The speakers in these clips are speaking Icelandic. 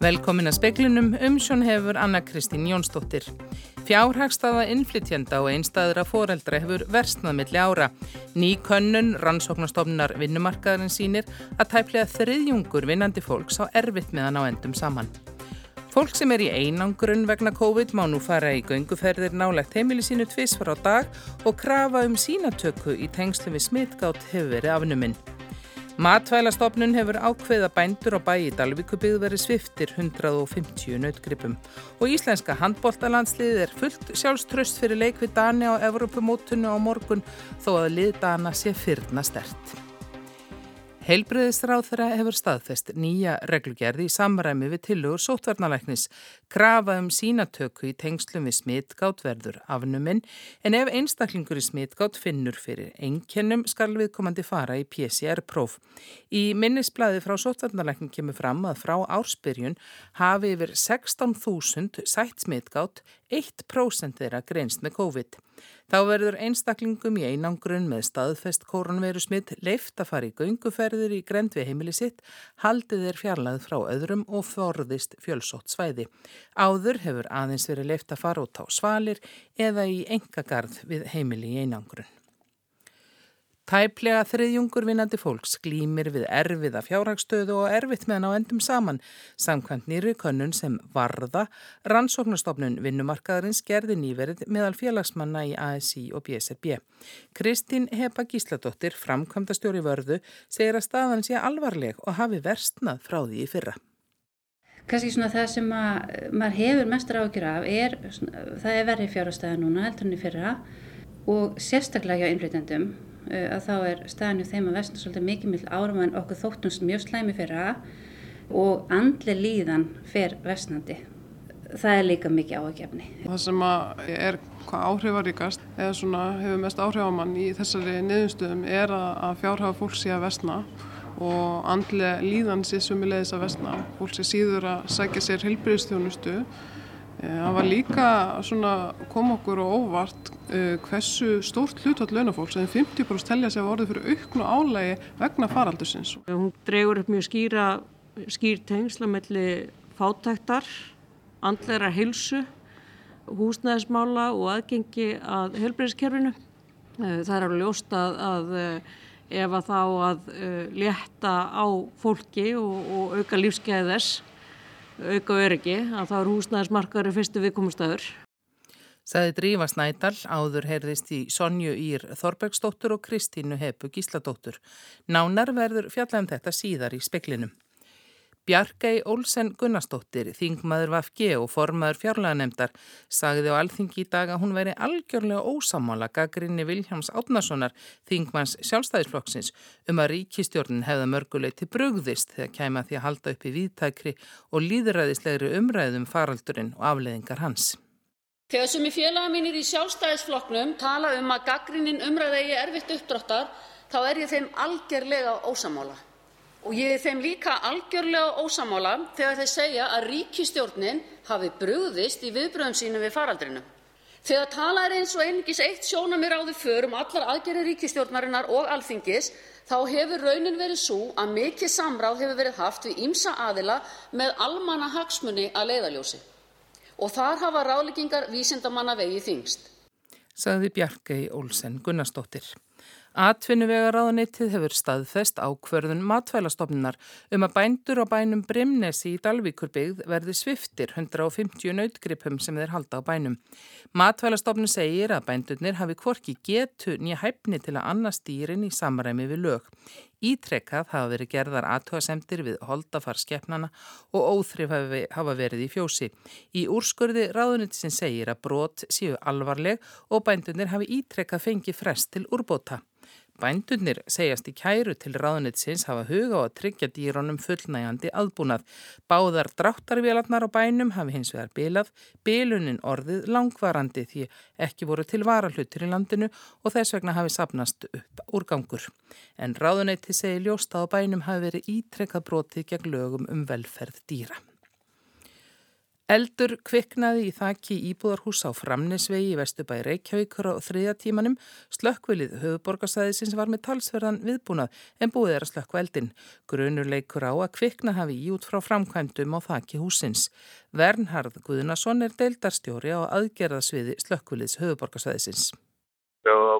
Velkomin að speklinum umsjón hefur Anna Kristín Jónsdóttir. Fjárhagstaða innflytjenda og einstæðra foreldra hefur versnað milli ára. Ný könnun rannsóknastofnar vinnumarkaðarinn sínir að tæplega þriðjungur vinnandi fólks á erfitt meðan á endum saman. Fólk sem er í einangrun vegna COVID má nú fara í gönguferðir nálegt heimili sínu tvísvar á dag og krafa um sínatöku í tengslu við smitgátt hefur verið afnuminn. Matvælastofnun hefur ákveða bændur á bæi í Dalvíkubíð verið sviftir 150 nautgripum og íslenska handbóltalandslið er fullt sjálfströst fyrir leik við Dani á Evropamótunni á morgun þó að lið Dana sé fyrna stert. Heilbreyðisráð þeirra hefur staðfest nýja reglugerði í samræmi við tilugur sótvarnalæknis, krafa um sínatöku í tengslum við smitgátt verður afnuminn en ef einstaklingur í smitgátt finnur fyrir einkennum skal viðkomandi fara í PCR-próf. Í minnisblæði frá sótvarnalæknin kemur fram að frá ársbyrjun hafi yfir 16.000 sætt smitgátt 1% þeirra greinst með COVID. Þá verður einstaklingum í einangrun með staðfest koronveru smitt leift að fara í gönguferðir í grend við heimili sitt, haldið er fjarlæð frá öðrum og forðist fjölsótt svæði. Áður hefur aðeins verið leift að fara út á svalir eða í engagarð við heimili í einangrun. Tæplega þriðjungur vinnandi fólks glýmir við erfiða fjárhagstöðu og erfitt meðan á endum saman. Samkvæmt nýri könnun sem varða, rannsóknastofnun vinnumarkaðarins gerði nýverið meðal félagsmanna í ASI og BSRB. Kristín Hepa Gísladóttir, framkvæmdastjóri vörðu, segir að staðan sé alvarleg og hafi verstnað frá því í fyrra. Kanski svona það sem að, maður hefur mestur ágjur af er, það er verið fjárhagstæða núna heldur enn í fyrra og sérstaklega hjá innflytjandum að þá er staðinu þeim að vestna svolítið mikið mill árum en okkur þóttumst mjög slæmi fyrir það og andli líðan fer vestnandi. Það er líka mikið áhugjefni. Það sem er hvað áhrifaríkast eða svona hefur mest áhrif á mann í þessari niðurstöðum er að fjárhafa fólk sé að vestna og andli líðan sé sumilegis að vestna. Fólk sé síður að sækja sér heilbyrðistjónustu Eh, það var líka svona kom okkur og óvart uh, hversu stórt hlutvall launafólks en 50% telja sig að orði fyrir auknu álægi vegna faraldursins. Hún dregur upp mjög skýra, skýr tengsla melli fátæktar, andleira hilsu, húsnæðismála og aðgengi að helbreyðskerfinu. Uh, það er alveg ljóst að, að ef að þá að létta á fólki og, og auka lífskeiði þess auka öryggi að þá er húsnæðismarkaður fyrstu viðkomumstæður. Saði Drífa Snædal áður heyrðist í Sonju Ír Þorbergsdóttur og Kristínu Hepu Gísladóttur. Nánar verður fjallað um þetta síðar í speklinum. Bjarkei Olsen Gunnarsdóttir, þingmaður Vafge og formaður fjárlæðanemdar, sagði á alþingi í dag að hún veri algjörlega ósamála gaggrinni Viljáms Átnarssonar, þingmanns sjálfstæðisflokksins, um að ríkistjórnin hefða mörguleiti brugðist þegar kæma því að halda upp í viðtækri og líðræðislegri umræðum faraldurinn og afleðingar hans. Þegar sem í félaga mínir í sjálfstæðisflokknum tala um að gaggrinnin umræðegi erfitt uppdráttar, þá er ég þeim algjörlega ósamála. Og ég er þeim líka algjörlega ósamála þegar þeir segja að ríkistjórnin hafi brugðist í viðbröðum sínum við faraldrinu. Þegar tala er eins og einungis eitt sjónamir á því för um allar aðgerri ríkistjórnarinnar og alþingis þá hefur raunin verið svo að mikið samráð hefur verið haft við ímsa aðila með almanna hagsmunni að leiðaljósi. Og þar hafa ráðleggingar vísindamanna vegið þingst. Saði Bjarkei Olsen Gunnarsdóttir. Atvinnuvegaráðanitið hefur staðfest ákverðun matvælastofnunar um að bændur á bænum Brimnesi í Dalvíkurbyggð verði sviftir 150 nautgripum sem þeir halda á bænum. Matvælastofnun segir að bændurnir hafi kvorki getu nýja hæfni til að annars dýrin í samræmi við lög. Ítrekkað hafa verið gerðar aðtöðasemtir við holdafarskeppnana og óþrif hafa verið í fjósi. Í úrskurði ráðunitin segir að brot séu alvarleg og bændurnir hafi ítrekkað fengið frest til úrbóta. Bændunir segjast í kæru til ráðnitsins hafa huga á að tryggja dýrónum fullnægandi aðbúnað. Báðar dráttarvélarnar á bænum hafi hins vegar bilað, bilunin orðið langvarandi því ekki voru til varahlutur í landinu og þess vegna hafi sapnast upp úrgangur. En ráðniti segi ljósta á bænum hafi verið ítrekkað brotið gegn lögum um velferð dýra. Eldur kviknaði í þakki íbúðarhús á Framnesvegi í Vestubæ Reykjavíkur á þriðja tímanum. Slökkvilið höfuborgarsæðisins var með talsverðan viðbúnað en búið er að slökkva eldin. Grunur leikur á að kvikna hafi í út frá framkvæmdum á þakki húsins. Vernharð Guðnason er deildarstjóri á aðgerðasviði slökkviliðs höfuborgarsæðisins.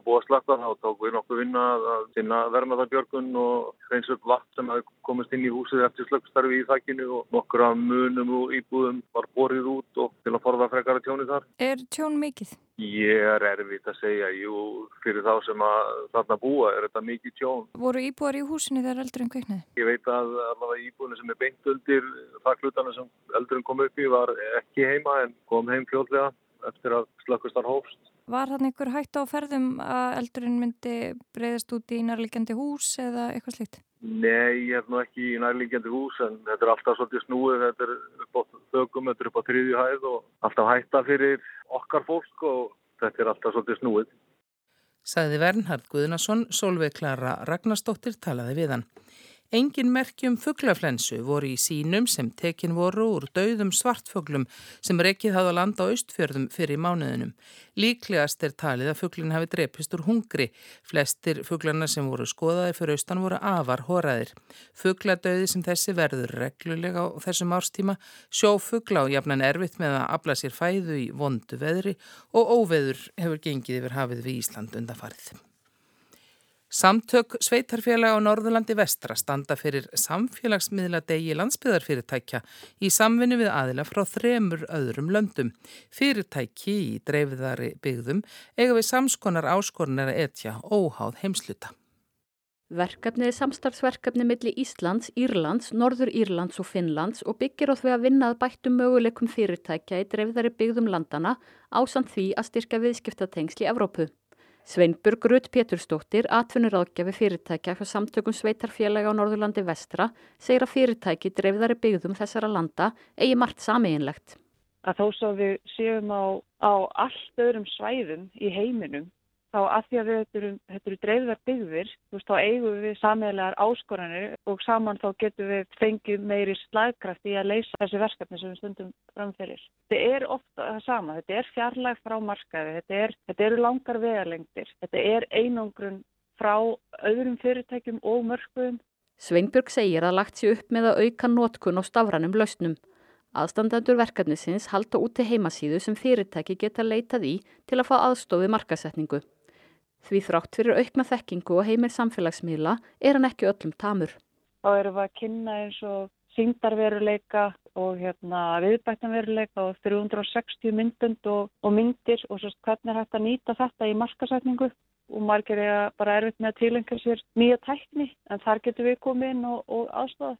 Það búið að slakta þá tók við nokkuð vinna að sinna vermaðarbjörgun og reyns upp vatn sem hefði komist inn í húsið eftir slöggstarfi í þakkinu og nokkur af munum og íbúðum var borðið út og til að forða frekara tjóni þar. Er tjón mikill? Ég er erfitt að segja, jú, fyrir þá sem að þarna búa er þetta mikið tjón. Voru íbúar í húsinu þegar eldurinn kveiknaði? Ég veit að allavega íbúinu sem er beint undir þakklutana sem eldurinn kom upp í var ekki heima en kom heim fljóðlega eftir að slökkustar hófst. Var hann einhver hægt á ferðum að eldurinn myndi breyðast út í nærlegjandi hús eða eitthvað slíkt? Nei, ég hef nú ekki í nærlegjandi hús en þetta er alltaf svolítið snúið, þetta er upp á þögum, þetta er upp á tríði hæð og alltaf hætta fyrir okkar fólk og þetta er alltaf svolítið snúið. Saði Vernhard Guðnason, Solveig Klara Ragnarstóttir talaði við hann. Engin merkjum fugglaflensu voru í sínum sem tekin voru úr dauðum svartfuglum sem reikið hafði að landa á austfjörðum fyrir mánuðinum. Líklegast er talið að fugglin hafi drepist úr hungri. Flestir fugglarna sem voru skoðaði fyrir austan voru afar horaðir. Fuggladauði sem þessi verður reglulega á þessum árstíma sjó fuggla og jafnan erfitt með að afla sér fæðu í vondu veðri og óveður hefur gengið yfir hafið við Ísland undanfarið. Samtök sveitarfélag á Norðurlandi vestra standa fyrir samfélagsmiðla degi landsbyðarfyrirtækja í samvinni við aðila frá þremur öðrum löndum. Fyrirtæki í dreifðari byggðum eiga við samskonar áskornir að etja óháð heimsluta. Verkefnið er samstarfsverkefni milli Íslands, Írlands, Norður Írlands og Finnlands og byggir á því að vinna að bættum möguleikum fyrirtækja í dreifðari byggðum landana ásand því að styrka viðskiptatengsli Evrópu. Sveinburg Rutt Pétursdóttir, atvinnuráðgjafi fyrirtækja hjá samtökum sveitarfélaga á Norðurlandi vestra, segir að fyrirtæki dreifðari byggðum þessara landa eigi margt samiðinlegt. Að þó svo við séum á, á allt öðrum svæðum í heiminum þá að því að við, þetta eru, dreifðar byggðir, þú veist, þá eigum við sammeðlegar áskoranir og saman þá getum við fengið meiri slagkraft í að leysa þessi verkefni sem við stundum framferir. Þetta er ofta það sama, þetta er fjarlæg frá markaði, þetta, er, þetta eru langar vegarlengdir, þetta er einangrun frá öðrum fyrirtækjum og mörgum. Sveinbjörg segir að lagt sér upp með að auka nótkun á stafranum lausnum. Aðstandandur verkefnisins halda út til heimasíðu sem fyrirtæki geta leitað í til að fá aðstofið markasetningu. Því þrátt fyrir aukna þekkingu og heimir samfélagsmiðla er hann ekki öllum tamur. Þá erum við að kynna eins og síngdarveruleika og hérna, viðbættanveruleika og 360 myndund og, og myndir og svo hvernig er hægt að nýta þetta í markasetningu og margir er bara erfitt með að tilengja sér nýja tækni en þar getur við komið inn og, og aðstofa.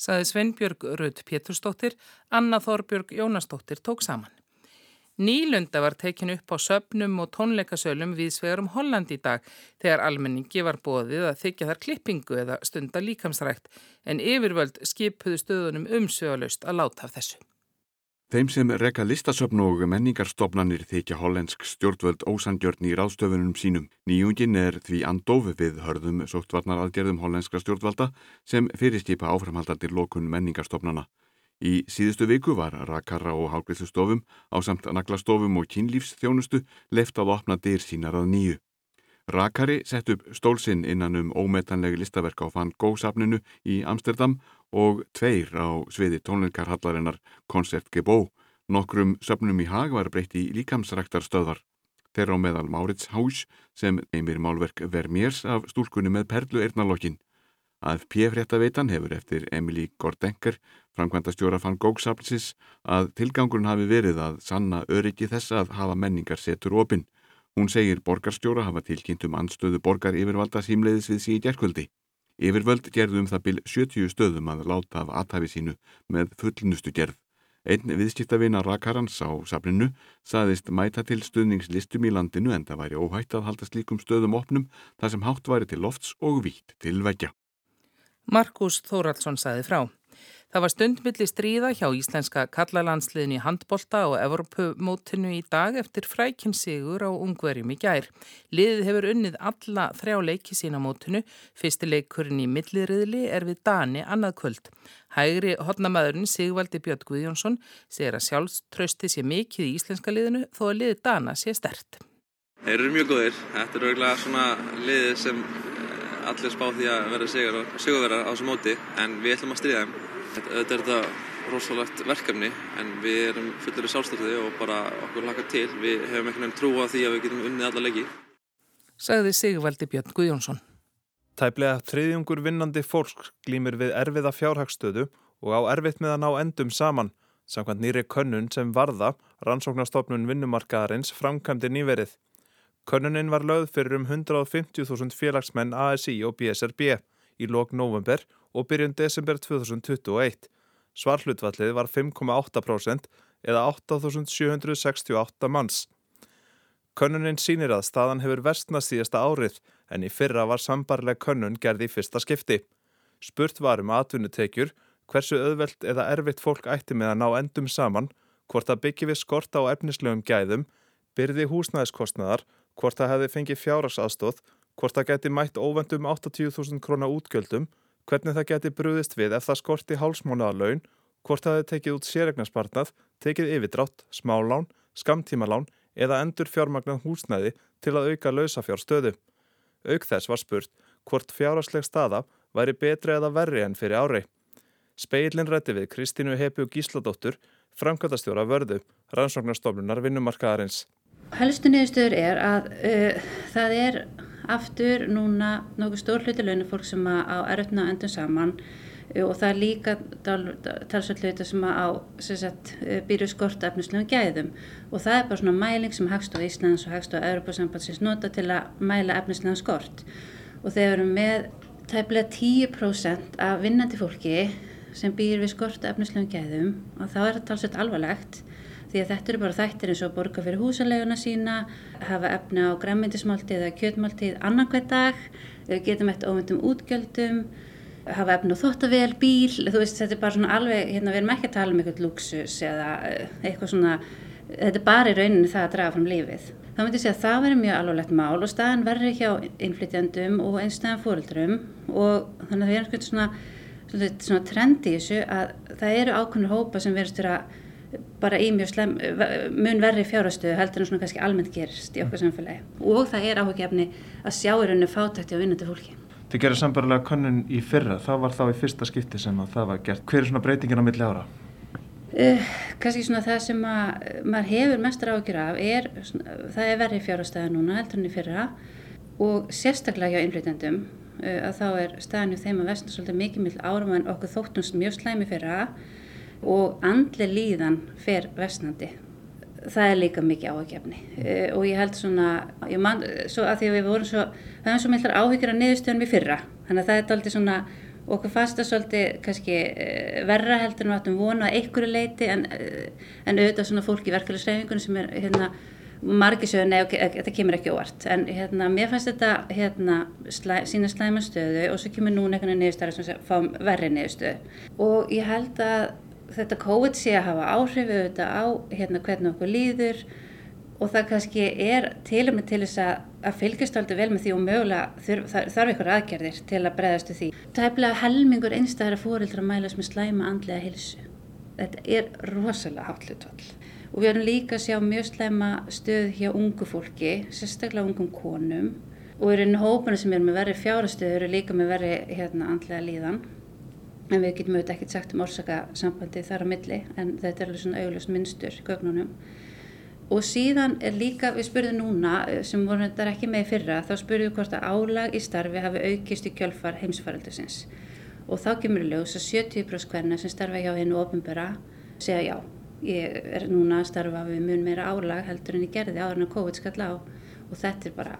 Saði Sveinbjörg Rudd Pétursdóttir, Anna Þorbjörg Jónasdóttir tók saman. Nýlunda var tekin upp á söpnum og tónleikasölum við svegarum Holland í dag þegar almenningi var bóðið að þykja þar klippingu eða stunda líkamsrækt en yfirvöld skipuðu stöðunum umsvegalust að láta af þessu. Þeim sem reka listasöfn og menningarstofnanir þykja hollensk stjórnvöld ósandjörn í ráðstöfunum sínum. Nýjungin er því andofi við hörðum sóttvarnaraðgerðum hollenskra stjórnvalda sem fyrirskipa áframhaldandir lokun menningarstofnana. Í síðustu viku var rakara og hálfgriðslustofum á samt naglastofum og kynlífsþjónustu left að opna dyr sínar að nýju. Rakari sett upp stólsinn innan um ómetanlegi listaverk á Van Gogh-safninu í Amsterdam og tveir á sviði tónleikarhallarinnar Concert Gebó. Nokkrum söfnum í hag var breytt í líkamsræktarstöðvar. Þeirra á meðal Maurits Haus sem einmir málverk Vermeers af stúlkunni með perlu eirnalokkin. AFP-fréttaveitan hefur eftir Emilí Gordenker, framkvæmda stjóra fann góksaflisins, að tilgangurinn hafi verið að sanna öryggi þess að hafa menningar setur opinn. Hún segir borgarstjóra hafa tilkynnt um anstöðu borgar yfirvalda símleiðis við síði gerðkvöldi. Yfirvöld gerðum það byl 70 stöðum að láta af aðhafi sínu með fullnustu gerð. Einn viðskiptavina Rakarans á safninu saðist mæta til stöðningslistum í landinu en það væri óhætt að halda slíkum stöðum opnum þar sem hátt væri til lofts og vítt til veggja. Markus Þóraldsson saði frá. Það var stundmilli stríða hjá íslenska kallalandsliðin í handbolta og Evropumótinu í dag eftir frækinn sigur á ungverjum í gær. Liðið hefur unnið alla þrjá leiki sína mótinu. Fyrsti leikurinn í milliriðli er við Dani annað kvöld. Hægri hodnamæðurinn Sigvaldi Björn Guðjónsson segir að sjálfströsti sé mikið í íslenska liðinu þó að liðið Dana sé stert. Þeir eru mjög góðir. Þetta er auðvitað svona liðið sem allir spá því að vera sigurverðar á þessu móti en við ætlum að stríða þeim. Þetta er þetta rosalegt verkefni en við erum fullir í sálstöði og bara okkur hlaka til. Við hefum einhvern veginn trú á því að við getum unnið alla leiki. Sagði Sigvaldi Björn Guðjónsson. Tæplega þriðjungur vinnandi fólk glýmir við erfiða fjárhagstöðu og á erfitt með að ná endum saman, samkvæmt nýri könnun sem varða rannsóknarstofnun vinnumarkaðarins framkvæmdi nýverið. Könnunin var lögð fyrir um 150.000 félagsmenn ASI og BSRB í lok november og byrjun desember 2021. Svarhlutvallið var 5,8% eða 8.768 manns. Könnunin sínir að staðan hefur verstna síðasta árið en í fyrra var sambarleg könnun gerði í fyrsta skipti. Spurt var um atvinnutekjur, hversu öðvelt eða erfitt fólk ætti með að ná endum saman, hvort að byggi við skort á efnislegum gæðum, byrði húsnæðiskostnaðar, hvort að hefði fengið fjárasastóð, hvort að geti mætt óvendum 80.000 krónar útgjöldum, hvernig það geti brúðist við ef það skorti hálsmánaðarlaun, hvort það hefði tekið út sérregnarspartnað, tekið yfirdrátt, smálán, skamtímalán eða endur fjármagnað húsnæði til að auka lausafjárstöðu. Auk þess var spurt hvort fjárasleg staða væri betri eða verri enn fyrir ári. Speilin rætti við Kristínu Hepu Gísladóttur, framkvæmtastjóra vörðu, rannsóknarstofnunar vinnumarkaðarins. Helstu niðurstöður er að uh, það er aftur núna nokkuð stór hluti launafólk sem á erfna endun saman uh, og það er líka talsveit hluti sem á uh, býru skort efnislegum gæðum. Og það er bara svona mæling sem Hagstof Íslands og Hagstof Europasambandsins nota til að mæla efnislegan skort. Og þeir eru með tæplega 10% af vinnandi fólki sem býr við skort efnislegum gæðum og þá er það talsveit alvarlegt því að þetta eru bara þættir eins og borga fyrir húsaleguna sína, hafa efna á græmyndismáltið eða kjötmáltið annan hver dag, getum eftir óvendum útgjöldum, hafa efna á þóttavél, bíl, þú veist þetta er bara svona alveg, hérna við erum ekki að tala um eitthvað luxus eða eh, eitthvað svona, þetta er bara í rauninu það að draga fram lífið. Þá myndi ég segja að það verður mjög alvarlegt mál og staðan verður hjá innflytjandum og einstæðan fóröldrum og þannig að við erum svona, svona, svona trendi í þessu að það eru ákveðnur hópa sem verðist vera bara í mjög slem, mun verri fjárhastöðu heldur en svona kannski almennt gerist í okkar samfélagi og það er áhugjefni að sjá í rauninu fátækti á vinnandi fólki. Þið gerir sambarlega könnun í fyrra, það var þá í fyrsta skipti sem að það var gert. Hver er svona breytingin á milli ára? Uh, kannski svona það sem að maður hefur mestar áhugjur af er, svona, það er verri fjárhastöða núna heldur en í fyrra og sérstaklega hjá innflytjandum uh, að þá er staðan í þeim að vestna svolítið mikið mill árum en okkur þóttumst mjög slæmi fyrra og andli líðan fer vestnandi. Það er líka mikið áhugjefni uh, og ég held svona, ég man, svo að því að við vorum svo, það er svo millar áhugjur að niðurstöðum í fyrra, þannig að það er aldrei svona, okkur fannst það svolítið kannski uh, verra heldur en við ættum vona að einhverju leiti en, uh, en auðvitað svona fólk í verkefælisreifingunum sem er hérna margir sögur, nei, okay, þetta kemur ekki óvart. En hérna, mér fannst þetta hérna, slæ, sína slæma stöðu og svo kemur núna einhvern veginn niðurstöður sem fá verri niðurstöðu. Og ég held að þetta COVID sé að hafa áhrif auðvitað á hérna, hvernig okkur líður og það kannski er til og með til þess að, að fylgjast aldrei vel með því og mögulega þurf, þarf ykkur aðgerðir til að bregðastu því. Það er bleið helmingur einstæðara fórildra að mælast með slæma andlega hilsu. Þetta er rosalega hátlutval og við erum líka að sjá mjög slæma stöð hjá ungu fólki, sérstaklega ungum konum og í rauninu hópana sem er með verri fjárastöður eru líka með verri hérna, andlega líðan en við getum auðvitað ekkert sagt um orsakasambandi þar á milli en þetta er alveg svona auglust minnstur í gögnunum. Og síðan er líka, við spurðum núna sem voru þetta ekki með fyrra þá spurðum við hvort að álag í starfi hafi aukist í kjölfar heimsfaraldusins og þá kemur við ljós að 70% hverna sem starfa hjá hennu ofinbera segja já, ég er núna að starfa við mun meira álag heldur en ég gerði áður en að COVID skall á. Og þetta er bara,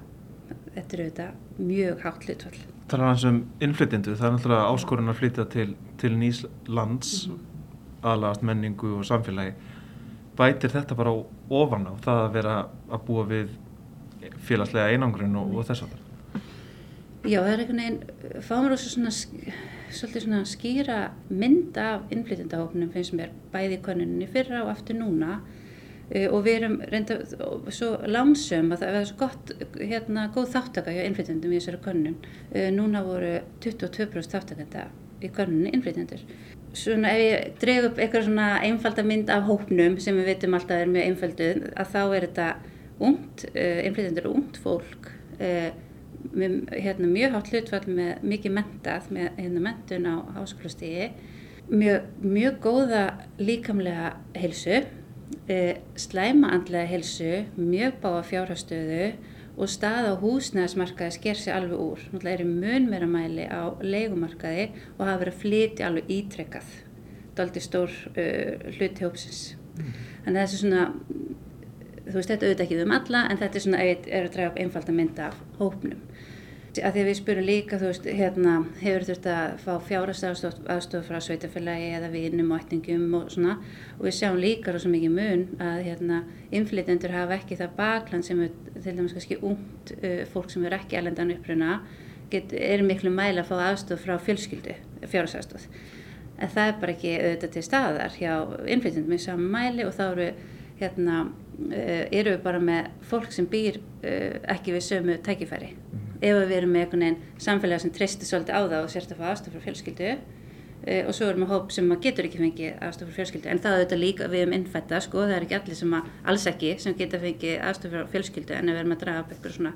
þetta er auðvitað mjög hátt hlutvall tala hans um innflytjendu, það er náttúrulega áskorun að flytja til, til nýs lands mm -hmm. aðlagast menningu og samfélagi. Bætir þetta bara ofan á það að vera að búa við félagslega einangrun og, og þess að það Já, það er einhvern veginn, fáum við svona, svolítið svona skýra mynd af innflytjandahóknum finnst mér bæði í konuninni fyrra og aftur núna og við erum reynda svo lánsum að það er svo gott, hérna, góð þáttaka hjá innflytjandum í þessari konun. Uh, núna voru 22% þáttakanda í konuninni innflytjandur. Svona ef ég dreg upp eitthvað svona einfalda mynd af hóknum sem við veitum alltaf er mjög einfalduð að þá er þetta ungt, uh, innflytjandur ungt fólk með hérna, mjög hátt hlutfall með mikið mentað með hérna, mentun á háskólastígi mjög, mjög góða líkamlega heilsu slæma andlega heilsu mjög báa fjárhastöðu og stað á húsnæðismarkaði sker sér alveg úr. Náttúrulega er í mun meira mæli á leikumarkaði og hafa verið að flytja alveg ítrekkað. Þetta er aldrei stór uh, hluti hópsins. Mm. Þannig að þessi svona þú veist þetta auðvitað ekki um alla en þetta er svona er að draga upp einfalda mynda af hópnum að því við spurum líka þú veist hérna hefur þurft að fá fjárhast aðstof frá sveitafélagi eða vinum og ættingum og svona og við sjáum líka rosa mikið mun að hérna inflytendur hafa ekki það bakland sem er til dæmis kannski ungt uh, fólk sem er ekki elendan uppruna er miklu mæla að fá aðstof frá fjölskyldu fjárhast aðstof en það er bara ekki auðvitað til staðar hjá inflytendum í saman mæli og þá eru hérna uh, eru við bara með fólk sem býr uh, ekki við sömu tækifæri. Ef við erum með einhvern veginn samfélag sem treystir svolítið á það og sérst að fá aðstof frá fjölskyldu uh, og svo erum við hóp sem maður getur ekki fengið aðstof frá fjölskyldu en það er auðvitað líka við um innfætta sko, það er ekki allir sem að, alls ekki sem geta fengið aðstof frá fjölskyldu en við erum að draga upp eitthvað svona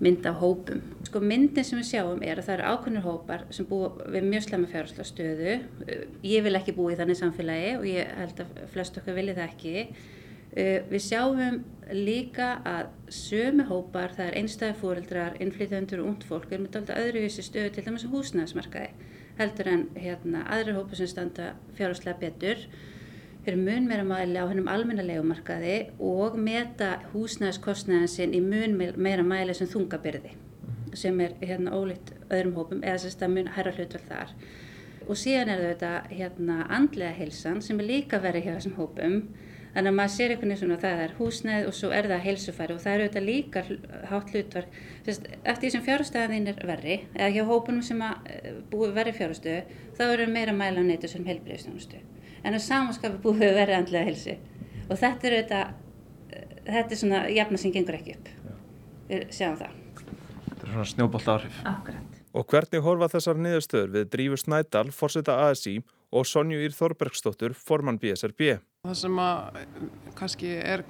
mynd af hópum. Sko myndin sem við sjáum er að það eru ákveðnir hópar sem búa við mjög slemma fjárhásla stöðu. Ég vil ekki búa í þannig samfélagi og ég held að flest okkar vilja það ekki. Uh, við sjáum líka að sömu hópar, það er einstæði fóreldrar, innflytjandur og ungd fólk er með alltaf öðruvísi stöðu til dæmis húsnæðismarkaði heldur en hérna, aðrir hópar sem standa fjárháslega betur fyrir mun meira mæli á hennum almennalegu markaði og meta húsnæðiskostnæðin sinn í mun meira mæli sem þungabyrði sem er hérna ólíkt öðrum hópum eða sérst að mun hæra hlutvall þar. Og síðan er þetta hérna andlega hilsan sem er líka verið hjá þessum hópum Þannig að maður sér einhvern veginn svona að það er húsnæð og svo er það heilsufæri og það eru auðvitað líka hátt hlutverk. Eftir því sem fjárhastæðin er verri, eða hjá hópunum sem eh, búið verri fjárhastöðu, þá eru meira mæla á neytu sem heilbreyðstjónustu. En á samanskapi búið verri andlega heilsu. Og þetta er auðvitað, eh, þetta er svona jafna sem gengur ekki upp. Við sjáum það. Þetta er svona snjóbolt áhrif. Akkurat. Og hvernig horfa þessar niðurstöður við Drífur Snædal, fórseta ASI og Sonju Ír Þorbergsdóttur, formann BSRB? Það sem að kannski er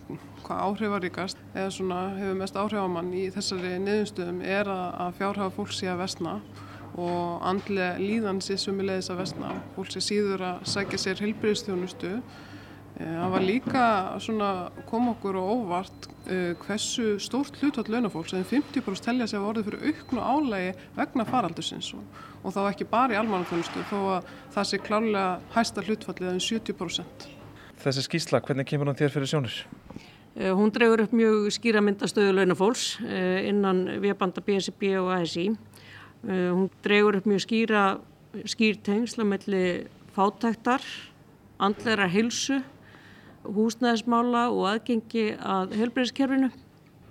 hvað áhrifaríkast eða svona hefur mest áhrif á mann í þessari niðurstöðum er að, fjárhafa fólk sé að vestna og andlega líðan sé sumilegis að vestna. Fólk sé síður að sækja sér heilbyrðistjónustu. Eh, það var líka svona kom okkur og óvart uh, hversu stórt hlutvall launafólk sem 50% telja sig að orði fyrir auknu álægi vegna faraldursins og, þá ekki bara í almannaþjónustu þó að það sé klárlega hæsta hlutfallið en 70% þessi skýsla, hvernig kemur hún þér fyrir sjónir? Uh, hún dregur upp mjög skýra myndastöðu launafólks uh, innan viðbanda BSB og ASI. Eh, hún dregur upp mjög skýra skýrtengsla melli fátæktar, andleira hilsu, húsnæðismála og aðgengi að helbreyðskerfinu.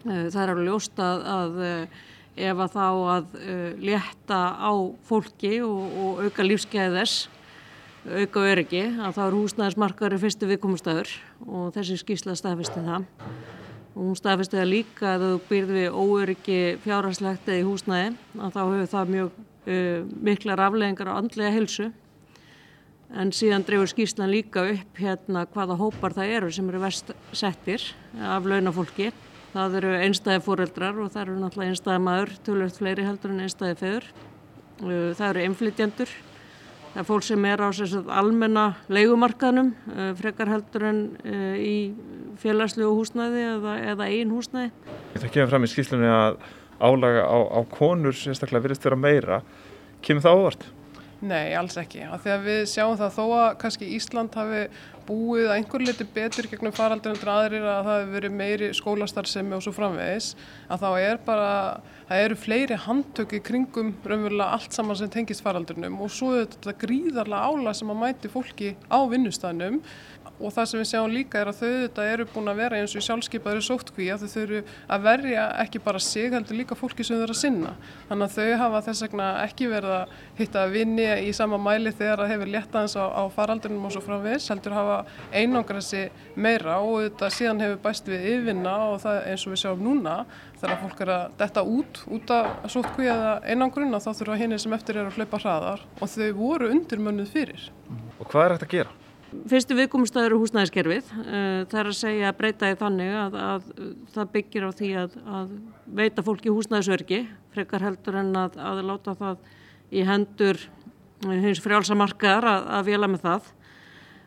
Það er alveg ljóst að, að ef að þá að létta á fólki og, og auka lífsgæði þess auka öryggi að þá er húsnæðismarkaður fyrstu viðkomustafur og þessi skýrsla staðfisti það. Og hún staðfisti það líka að þú byrði við óöryggi fjárhagslegt eða í húsnæði að þá hefur það mjög uh, miklar afleggingar á andlega hilsu en síðan drefur skýrslan líka upp hérna hvaða hópar það eru sem eru vest settir af launafólki. Það eru einstæði fóreldrar og það eru náttúrulega einstæði maður tölvöld fleiri heldur en einstæði feður. Uh, það eru einflytjandur Það er fólk sem er á almenna leikumarkaðnum, uh, frekar heldur en uh, í félagslegu húsnæði eða, eða einn húsnæði. Það kemur fram í skýslunni að álaga á, á konur sérstaklega virðist vera meira. Kemur það ávart? Nei, alls ekki. Þegar við sjáum það þó að kannski Ísland hafi búið að einhver liti betur gegnum faraldur en aðrir að það hefur verið meiri skólastarðsemi og svo framvegis að þá er bara, það eru fleiri handtöki kringum raunverulega allt saman sem tengist faraldurnum og svo er þetta gríðarlega ála sem að mæti fólki á vinnustæðnum og það sem við sjáum líka er að þau þetta eru búin að vera eins og sjálfskeipaður sóttkví að þau eru að verja ekki bara sig heldur líka fólki sem þau eru að sinna þannig að þau hafa þess vegna ekki verið að hitta vinni í sama mæli þegar það hefur léttaðans á, á faraldunum og svo frá viss heldur hafa einangrassi meira og þetta síðan hefur bæst við yfirvinna og það eins og við sjáum núna þegar fólk er að detta út út af sóttkví eða einangrun þá þurfa henni sem eftir er að hlaupa hraðar og þau voru undirmönnuð fyrir. Og hvað er þetta að gera? Fyrstu viðkomumstæður er húsnæðiskerfið. Eh, það er að segja að breyta því þannig að, að það byggir á því að, að veita fólki húsnæðisörgi, frekar heldur en að, að láta það í hendur hins frjálsamarkaðar að vila með það.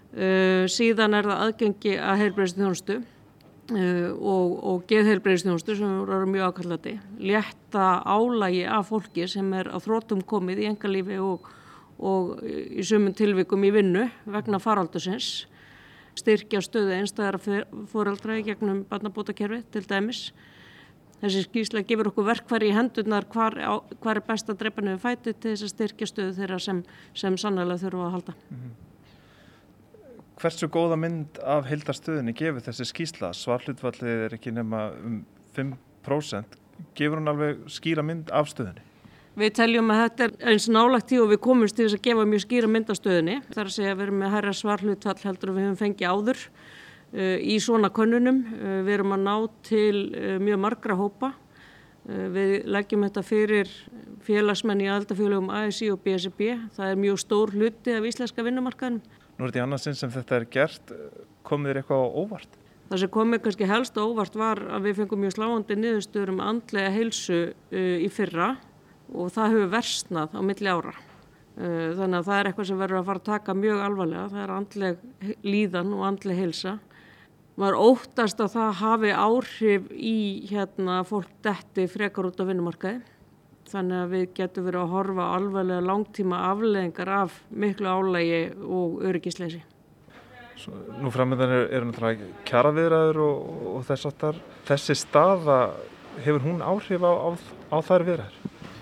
Uh, síðan er það aðgengi að heilbreyðsþjónustu og, og geðheilbreyðsþjónustu sem eru mjög ákallati. Létta álægi af fólki sem er á þrótum komið í engalífi og og í sumun tilvikum í vinnu vegna faraldusins styrkja stöðu einstæðara fóreldra í gegnum barnabótakerfi til dæmis. Þessi skýrslega gefur okkur verkfæri í hendunar hvar, hvar er best að drepa nefnum fæti til þess að styrkja stöðu þeirra sem, sem sannlega þurfa að halda. Mm -hmm. Hversu góða mynd af heildarstöðinni gefur þessi skýrsla? Svarlutvallið er ekki nema um 5%. Gefur hún alveg skýra mynd af stöðinni? Við teljum að þetta er eins nálagt í og við komumst til þess að gefa mjög skýra myndastöðinni. Það er að segja að við erum með hærra svarhlutvall heldur og við höfum fengið áður uh, í svona könnunum. Uh, við erum að ná til uh, mjög margra hópa. Við leggjum þetta fyrir félagsmenn í aldafélagum ASI og BSB. Það er mjög stór hluti af íslenska vinnumarkaðin. Nú er þetta í annarsinn sem þetta er gert. Komið þér eitthvað óvart? Það sem komið kannski helst óvart var að við fengum mjög sláandi niðurstöður um andlega heilsu í fyrra og það hefur versnað á milli ára. Eh, þannig að það er eitthvað sem verður að fara að taka mjög alvarlega. Það er andleg líðan og andleg heilsa. Maður óttast að það hafi áhrif í hérna, fólk detti frekar út á vinnumarkaði. Þannig að við getum verið að horfa alvarlega langtíma afleðingar af miklu álægi og öryggisleysi. Nú framöndan eru er náttúrulega kjaraviðræður og, og þess aftar. Þessi staða, hefur hún áhrif á, á, á þær viðræður?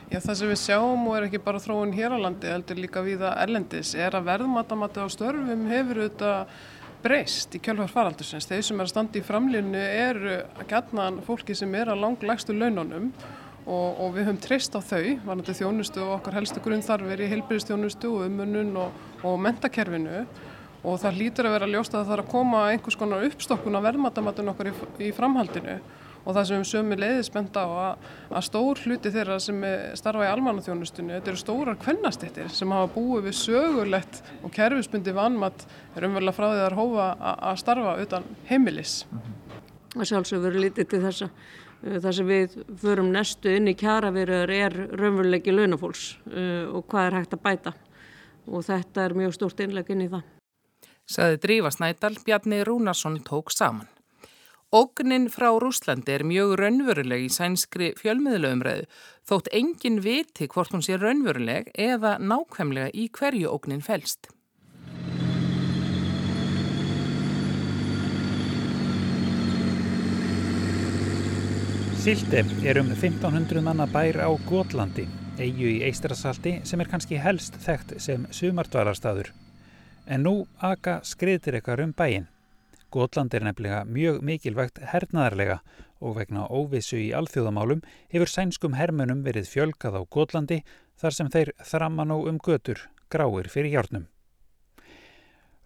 Já, það sem við sjáum og er ekki bara þróun hér á landi, heldur líka viða erlendis, er að verðmatamati á störfum hefur auðvitað breyst í kjölfar faraldursins. Þeir sem er að standa í framlýnu eru að gætna fólki sem er að langlegstu laununum og, og við höfum treyst á þau, varnandi þjónustu og okkar helstu grunnþarfir í heilbyrðistjónustu og umunun og, og mentakerfinu og það hlýtur að vera ljóst að það þarf að koma einhvers konar uppstokkun á verðmatamatun okkar í, í framhaldinu og það sem við sömu leiðis benda á að, að stór hluti þeirra sem starfa í almannaþjónustunni, þetta eru stórar kvennastittir sem hafa búið við sögulegt og kerfisbundi vanmat er umverulega frá því þar hófa að starfa utan heimilis. Það sjálfsögur verið lítið til þessa. Uh, það sem við förum nestu inn í kjaraverður er raunverulegi launafólks uh, og hvað er hægt að bæta og þetta er mjög stórt innleg inn í það. Saði Drífa Snædal, Bjarni Rúnarsson tók saman. Ógnin frá Rúslandi er mjög raunveruleg í sænskri fjölmiðlaumræðu þótt engin viti hvort hún sé raunveruleg eða nákvæmlega í hverju ógnin fælst. Sildi er um 1500 manna bær á Gótlandi, eigu í Eistrasalti sem er kannski helst þekkt sem sumardvalarstaður. En nú aka skriðtir eitthvað um bæin. Gotland er nefnilega mjög mikilvægt hernaðarlega og vegna óvissu í alþjóðamálum hefur sænskum hermunum verið fjölkað á Gotlandi þar sem þeir þramma nú um götur, gráir fyrir hjárnum.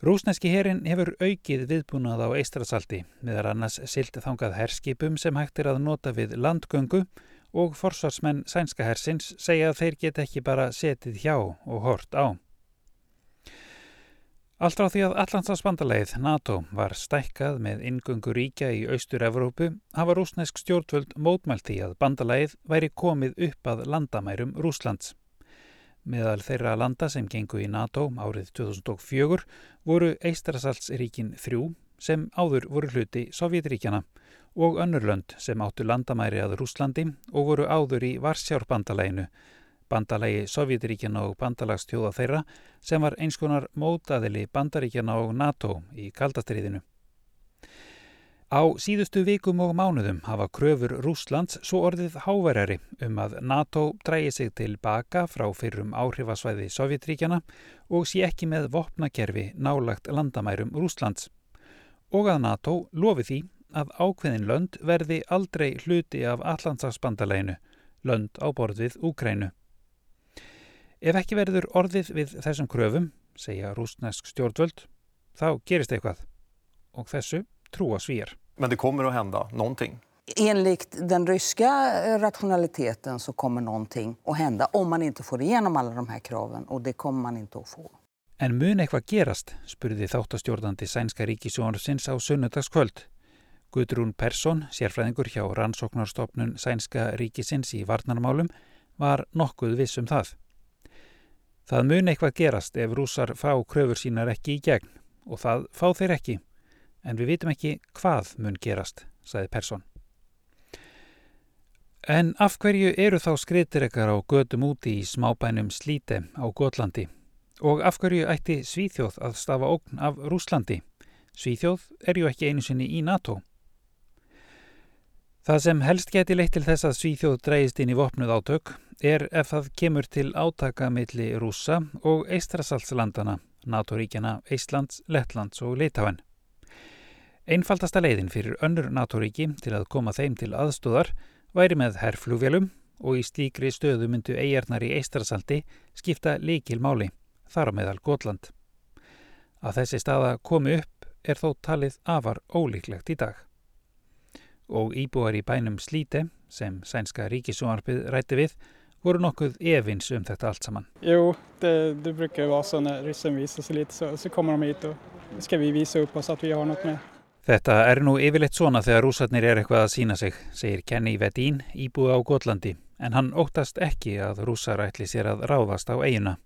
Rúsneski herin hefur aukið viðbúnað á Eistrasalti meðar annars silt þangað herskipum sem hægt er að nota við landgöngu og forsvarsmenn sænska hersins segja að þeir get ekki bara setið hjá og hort á. Allt á því að Allandslandsbandalegið NATO var stækkað með ingöngu ríkja í Austur-Evrópu hafa rúsnesk stjórnvöld mótmælt því að bandalegið væri komið upp að landamærum Rúslands. Meðal þeirra landa sem gengu í NATO árið 2004 voru Eistarasalsríkin þrjú sem áður voru hluti Sovjetríkjana og önnurlönd sem áttu landamæri að Rúslandi og voru áður í Varsjárbandaleginu bandalagi Sovjetiríkjana og bandalagstjóða þeirra sem var eins konar mótaðili bandaríkjana og NATO í kaldastriðinu. Á síðustu vikum og mánuðum hafa kröfur Rúslands svo orðið háverjari um að NATO drægi sig tilbaka frá fyrrum áhrifasvæði Sovjetríkjana og sé ekki með vopnakerfi nálagt landamærum Rúslands. og að NATO lofi því að ákveðin lönd verði aldrei hluti af Allandsafsbandaleginu, lönd á borð við Úkrænu. Ef ekki verður orðið við þessum kröfum, segja rúsnesk stjórnvöld, þá gerist eitthvað och þessu trúa svíjar. Men det kommer att hända någonting. Enligt den ryska rationaliteten så kommer någonting att hända om man inte får igenom alla de här kraven och det kommer man inte att få. En mun eitthvað gerast, spurði þáttastjórnandi sænska ríkisjónarsins á sunnudagskvöld. Gudrún Persson, sérfræðingur hjá rannsóknarstofnun sænska ríkisins í varnarmálum, var nokkuð viss um það. Það mun eitthvað gerast ef rúsar fá kröfur sínar ekki í gegn og það fá þeir ekki en við vitum ekki hvað mun gerast, saði Persson. En af hverju eru þá skritirekkar á gödum úti í smábænum Slíte á Gotlandi og af hverju ætti Svíþjóð að stafa ógn af Rúslandi? Svíþjóð er ju ekki einu sinni í NATO. Það sem helst geti leitt til þess að Svíþjóð dreyist inn í vopnuð átök er ef það kemur til átaka milli rúsa og eistrasaltslandana, NATO-ríkjana Íslands, Lettlands og Litáen. Einfaldasta leiðin fyrir önnur NATO-ríki til að koma þeim til aðstóðar væri með herrflugvelum og í stíkri stöðu myndu eigarnar í Eistrasalti skipta líkil máli, þar á meðal Gotland. Að þessi staða komi upp er þó talið afar ólíklegt í dag. Og íbúar í bænum Slíte, sem sænska ríkisúarpið rætti við, voru nokkuð evins um þetta allt saman. Jú, det brukar så när ryssen visar sig lite så, så kommer de hit och ska vi visa upp oss att vi har något med. Þetta er nú yfirleitt svona þegar rúsarnir er eitthvað að sína sig, segir Kenny Vedín, íbúi á Gotlandi, en hann óttast ekki að rúsar ætli sér að ráðast á eiguna.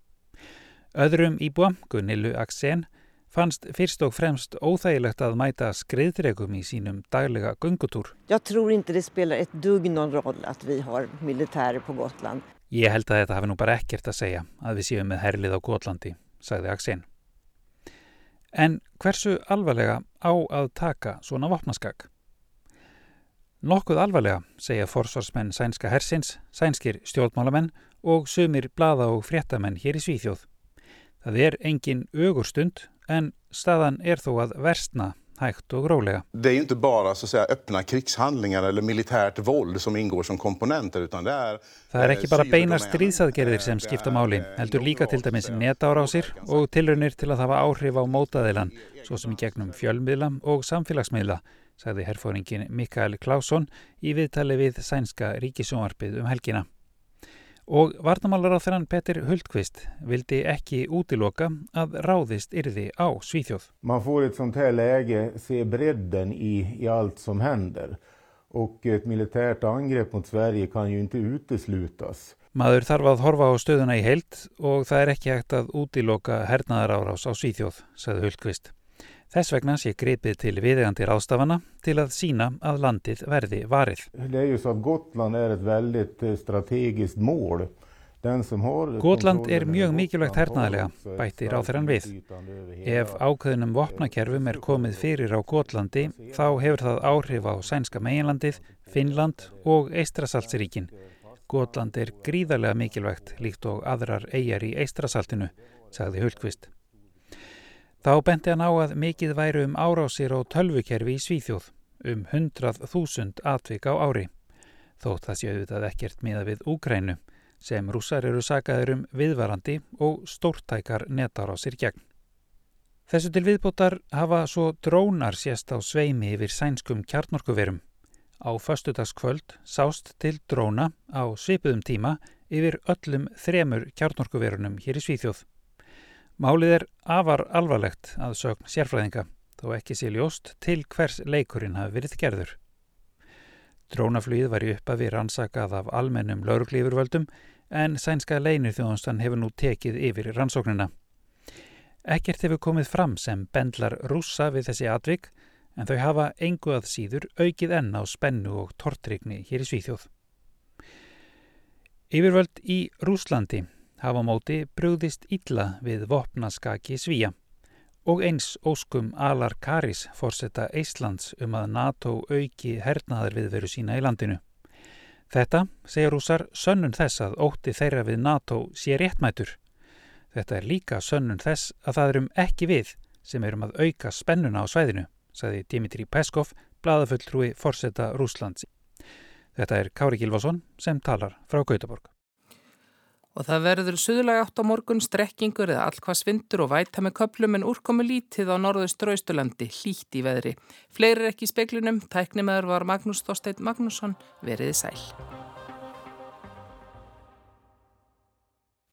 Öðrum íbúa, Gunnilu Aksen, fannst fyrst og fremst óþægilegt að mæta skriðdregum í sínum daglega gungutúr. Trúi ekki að það spilar eitt dugg nón ról að við har militäri på Gotland. Ég held að þetta hafi nú bara ekkert að segja að við séum með herlið á Gotlandi, sagði Aksen. En hversu alvarlega á að taka svona vopnaskak? Nokkuð alvarlega, segja forsvarsmenn sænska hersins, sænskir stjórnmálamenn og sumir blada og fréttamenn hér í Svíþjóð. Það er engin ögurstund en staðan er þó að versna hægt og rólega. Det är inte bara så att säga öppna krigshandlingar eller militärt våld som ingår som komponenter utan det är Það er ekki bara beinar stríðsaðgerðir sem skipta máli, heldur líka til dæmis netárásir og tilraunir til að hafa áhrif á mótaðilan, svo sem í gegnum fjölmiðla og samfélagsmiðla, sagði herfóringin Mikael Klausson í viðtali við sænska ríkisjónvarpið um helgina. Og varnamálaráþrann Petter Hultqvist vildi ekki útiloka að ráðist yrði á Svíþjóð. Man får ett sånt här läge se bredden i, i allt som händer. Och ett militärt angrepp mot Sverige kan ju inte uteslutas. Maður þarf að horfa á stöðuna í heilt og það er ekki hægt að útiloka hernaðarárás á Svíþjóð, sagði Hultqvist. Þess vegna sé gripið til viðegandi ráðstafana til að sína að landið verði varið. Gotland är ett väldigt eh, strategiskt mål. Gotland er mjög mikilvægt hernaðilega, bætti ráþeran við. Ef ákveðinum vopnakerfum er komið fyrir á Gotlandi þá hefur það áhrif á sænska meginlandið, Finnland og Eistrasaltsríkin. Gotland er gríðarlega mikilvægt líkt og aðrar eigjar í Eistrasaltinu, sagði Hulkvist. Þá benti hann á að mikið væru um árásir og tölvukerfi í Svíþjóð, um 100.000 atvik á ári. Þótt það séu þetta ekkert miða við Úgrænu sem rússar eru sagaður um viðvarandi og stórtækar netárásir gegn. Þessu til viðbótar hafa svo drónar sést á sveimi yfir sænskum kjarnorkuverum. Á föstudagskvöld sást til dróna á svipuðum tíma yfir öllum þremur kjarnorkuverunum hér í Svíþjóð. Málið er afar alvarlegt að sögn sérfræðinga, þó ekki sé ljóst til hvers leikurinn hafi verið gerður. Drónaflýð var í uppafi rannsakað af almennum lauruglífurvöldum en sænska leinir þjóðanstan hefur nú tekið yfir rannsóknina. Ekkert hefur komið fram sem bendlar rússa við þessi atvik en þau hafa engu að síður aukið enn á spennu og tortrygni hér í Svíþjóð. Yfirvöld í Rúslandi hafa móti brúðist illa við vopnaskaki Svíja og eins óskum Alar Karis fórsetta Íslands um að NATO auki hernaðar viðveru sína í landinu. Þetta, segir rúsar, sönnun þess að ótti þeirra við NATO sé réttmætur. Þetta er líka sönnun þess að það erum ekki við sem erum að auka spennuna á svæðinu, saði Dimitri Peskov, bladafulltrúi forsetta Rúslands. Þetta er Kári Gilvason sem talar frá Gautaborg. Og það verður suðulega átt á morgun strekkingur eða allkvað svindur og væta með köplum en úrkomi lítið á norðustrauðstulandi, hlít í veðri. Fleiri ekki í speiklunum, tæknimaður var Magnús Þorstein Magnússon, veriði sæl.